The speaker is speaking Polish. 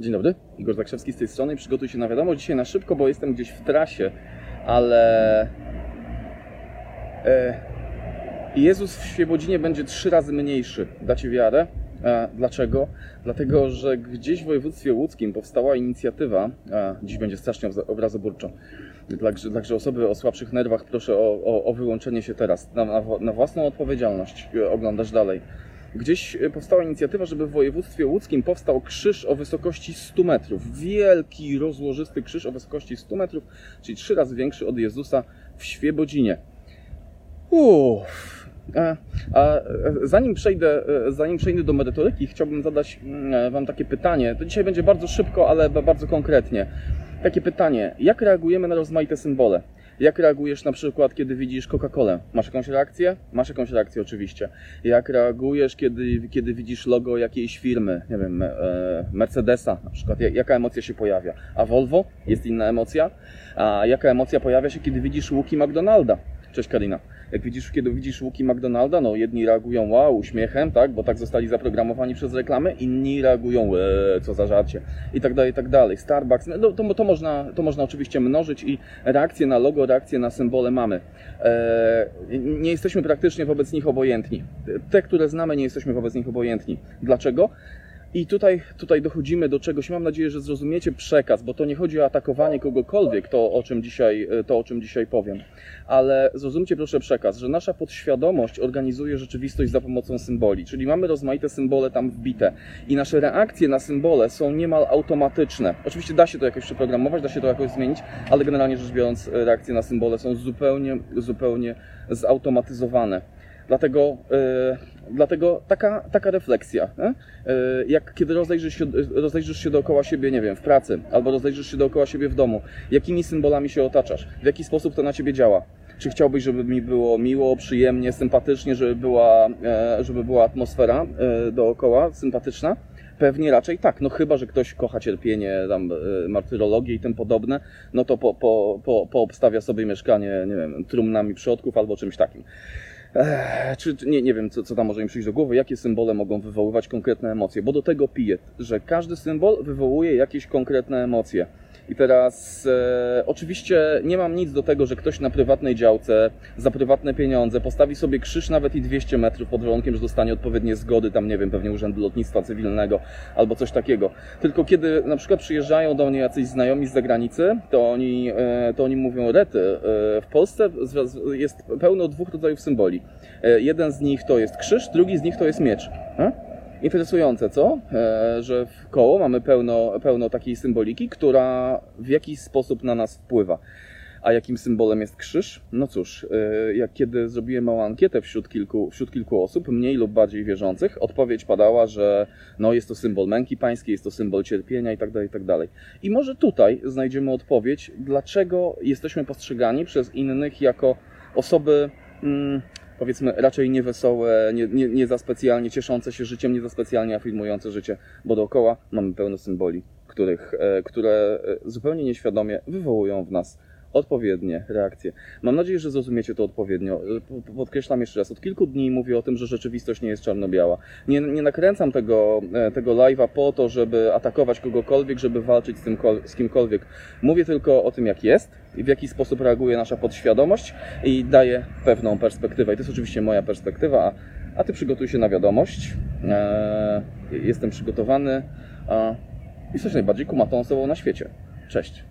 Dzień dobry, Igor Zakrzewski z tej strony. Przygotuj się na wiadomość. Dzisiaj na szybko, bo jestem gdzieś w trasie, ale e, Jezus w Świebodzinie będzie trzy razy mniejszy. Dacie wiarę? E, dlaczego? Dlatego, że gdzieś w województwie łódzkim powstała inicjatywa, a dziś będzie strasznie obra- obrazoburczo, także, także osoby o słabszych nerwach proszę o, o, o wyłączenie się teraz, na, na, na własną odpowiedzialność e, oglądasz dalej. Gdzieś e, powstała inicjatywa, żeby w województwie łódzkim powstał krzyż o wysokości 100 metrów. Wielki, rozłożysty krzyż o wysokości 100 metrów, czyli trzy razy większy od Jezusa w Świebodzinie. Uff. A, a e, zanim przejdę, e, zanim przejdę do merytoryki, chciałbym zadać mm, Wam takie pytanie. To dzisiaj będzie bardzo szybko, ale ba- bardzo konkretnie. Takie pytanie: jak reagujemy na rozmaite symbole? Jak reagujesz na przykład, kiedy widzisz Coca-Colę? Masz jakąś reakcję? Masz jakąś reakcję, oczywiście. Jak reagujesz, kiedy, kiedy widzisz logo jakiejś firmy, nie wiem, e, Mercedesa na przykład? Ja- Jaka emocja się pojawia? A Volvo? Jest inna emocja. A jaka emocja pojawia się, kiedy widzisz łuki McDonalda? Cześć Karina. Jak widzisz, kiedy widzisz łuki McDonalda, no jedni reagują wow, uśmiechem, tak, bo tak zostali zaprogramowani przez reklamy, inni reagują eee, co za żarcie i tak dalej, i tak dalej. Starbucks, no to, to, można, to można oczywiście mnożyć i reakcje na logo, reakcje na symbole mamy. Eee, nie jesteśmy praktycznie wobec nich obojętni. Te, które znamy, nie jesteśmy wobec nich obojętni. Dlaczego? I tutaj, tutaj dochodzimy do czegoś. Mam nadzieję, że zrozumiecie przekaz, bo to nie chodzi o atakowanie kogokolwiek, to o czym dzisiaj, to, o czym dzisiaj powiem. Ale zrozumcie proszę przekaz, że nasza podświadomość organizuje rzeczywistość za pomocą symboli. Czyli mamy rozmaite symbole tam wbite i nasze reakcje na symbole są niemal automatyczne. Oczywiście da się to jakoś przeprogramować, da się to jakoś zmienić, ale generalnie rzecz biorąc, reakcje na symbole są zupełnie, zupełnie zautomatyzowane. Dlatego, e, dlatego taka, taka refleksja. E, jak kiedy rozejrzysz się, rozejrzysz się dookoła siebie, nie wiem, w pracy, albo rozejrzysz się dookoła siebie w domu, jakimi symbolami się otaczasz, w jaki sposób to na ciebie działa. Czy chciałbyś, żeby mi było miło, przyjemnie, sympatycznie, żeby była, e, żeby była atmosfera dookoła sympatyczna? Pewnie raczej tak, no chyba, że ktoś kocha cierpienie, tam, martyrologię i tym podobne, no to po, po, po, poobstawia sobie mieszkanie, nie wiem, trumnami przodków albo czymś takim. Czy, nie, nie wiem, co, co tam może mi przyjść do głowy, jakie symbole mogą wywoływać konkretne emocje, bo do tego piję, że każdy symbol wywołuje jakieś konkretne emocje. I teraz e, oczywiście nie mam nic do tego, że ktoś na prywatnej działce za prywatne pieniądze postawi sobie krzyż nawet i 200 metrów pod warunkiem, że dostanie odpowiednie zgody, tam nie wiem, pewnie Urzędu Lotnictwa Cywilnego albo coś takiego. Tylko kiedy na przykład przyjeżdżają do mnie jacyś znajomi z zagranicy, to oni, e, to oni mówią rety. E, w Polsce jest pełno dwóch rodzajów symboli. E, jeden z nich to jest krzyż, drugi z nich to jest miecz. E? Interesujące, co? E, że w koło mamy pełno, pełno takiej symboliki, która w jakiś sposób na nas wpływa. A jakim symbolem jest krzyż? No cóż, e, jak kiedy zrobiłem małą ankietę wśród kilku, wśród kilku osób, mniej lub bardziej wierzących, odpowiedź padała, że no jest to symbol męki pańskiej, jest to symbol cierpienia itd., itd. I może tutaj znajdziemy odpowiedź, dlaczego jesteśmy postrzegani przez innych jako osoby, mm, powiedzmy, raczej niewesołe, nie, nie, nie za specjalnie cieszące się życiem, nie za specjalnie afirmujące życie, bo dookoła mamy pełno symboli, których, e, które e, zupełnie nieświadomie wywołują w nas odpowiednie reakcje. Mam nadzieję, że zrozumiecie to odpowiednio. Po- po- Podkreślam jeszcze raz, od kilku dni mówię o tym, że rzeczywistość nie jest czarno-biała. Nie, nie nakręcam tego, e, tego live'a po to, żeby atakować kogokolwiek, żeby walczyć z, tym, z kimkolwiek. Mówię tylko o tym, jak jest i w jaki sposób reaguje nasza podświadomość i daję pewną perspektywę. I to jest oczywiście moja perspektywa, a, a ty przygotuj się na wiadomość. Eee, jestem przygotowany a, jesteś najbardziej kumatą osobą na świecie. Cześć.